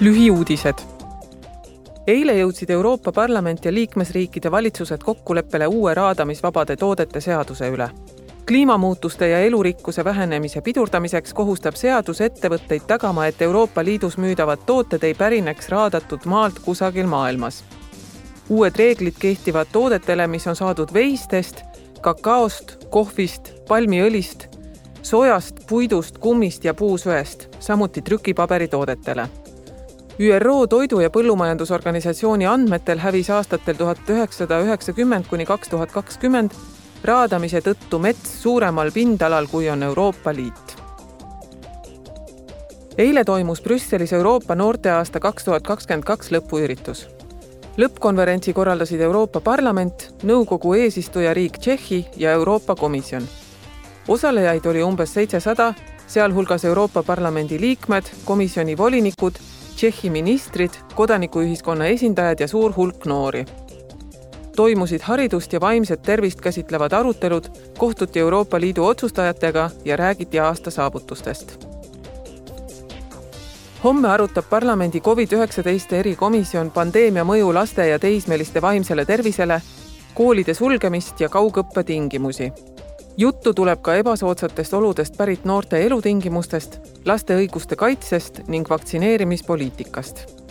lühiuudised. eile jõudsid Euroopa Parlament ja liikmesriikide valitsused kokkuleppele uue raadamisvabade toodete seaduse üle. kliimamuutuste ja elurikkuse vähenemise pidurdamiseks kohustab seadus ettevõtteid tagama, et Euroopa Liidus müüdavad tooted ei pärineks raadatud maalt kusagil maailmas. uued reeglid kehtivad toodetele, mis on saadud veistest, kakaost, kohvist, palmiõlist, soojast, puidust, kummist ja puusöest, samuti trükipaberitoodetele ÜRO Toidu- ja Põllumajandusorganisatsiooni andmetel hävis aastatel tuhat üheksasada üheksakümmend kuni kaks tuhat kakskümmend raadamise tõttu mets suuremal pindalal, kui on Euroopa Liit. eile toimus Brüsselis Euroopa noorteaasta kaks tuhat kakskümmend kaks lõpuüritus. lõppkonverentsi korraldasid Euroopa Parlament, nõukogu eesistujariik Tšehhi ja Euroopa Komisjon. osalejaid oli umbes seitsesada, sealhulgas Euroopa Parlamendi liikmed, komisjoni volinikud Tšehhi ministrid, kodanikuühiskonna esindajad ja suur hulk noori. toimusid haridust ja vaimset tervist käsitlevad arutelud, kohtuti Euroopa Liidu otsustajatega ja räägiti aasta saavutustest. homme arutab parlamendi Covid-19 erikomisjon pandeemia mõju laste ja teismeliste vaimsele tervisele, koolide sulgemist ja kaugõppe tingimusi juttu tuleb ka ebasoodsatest oludest pärit noorte elutingimustest, laste õiguste kaitsest ning vaktsineerimispoliitikast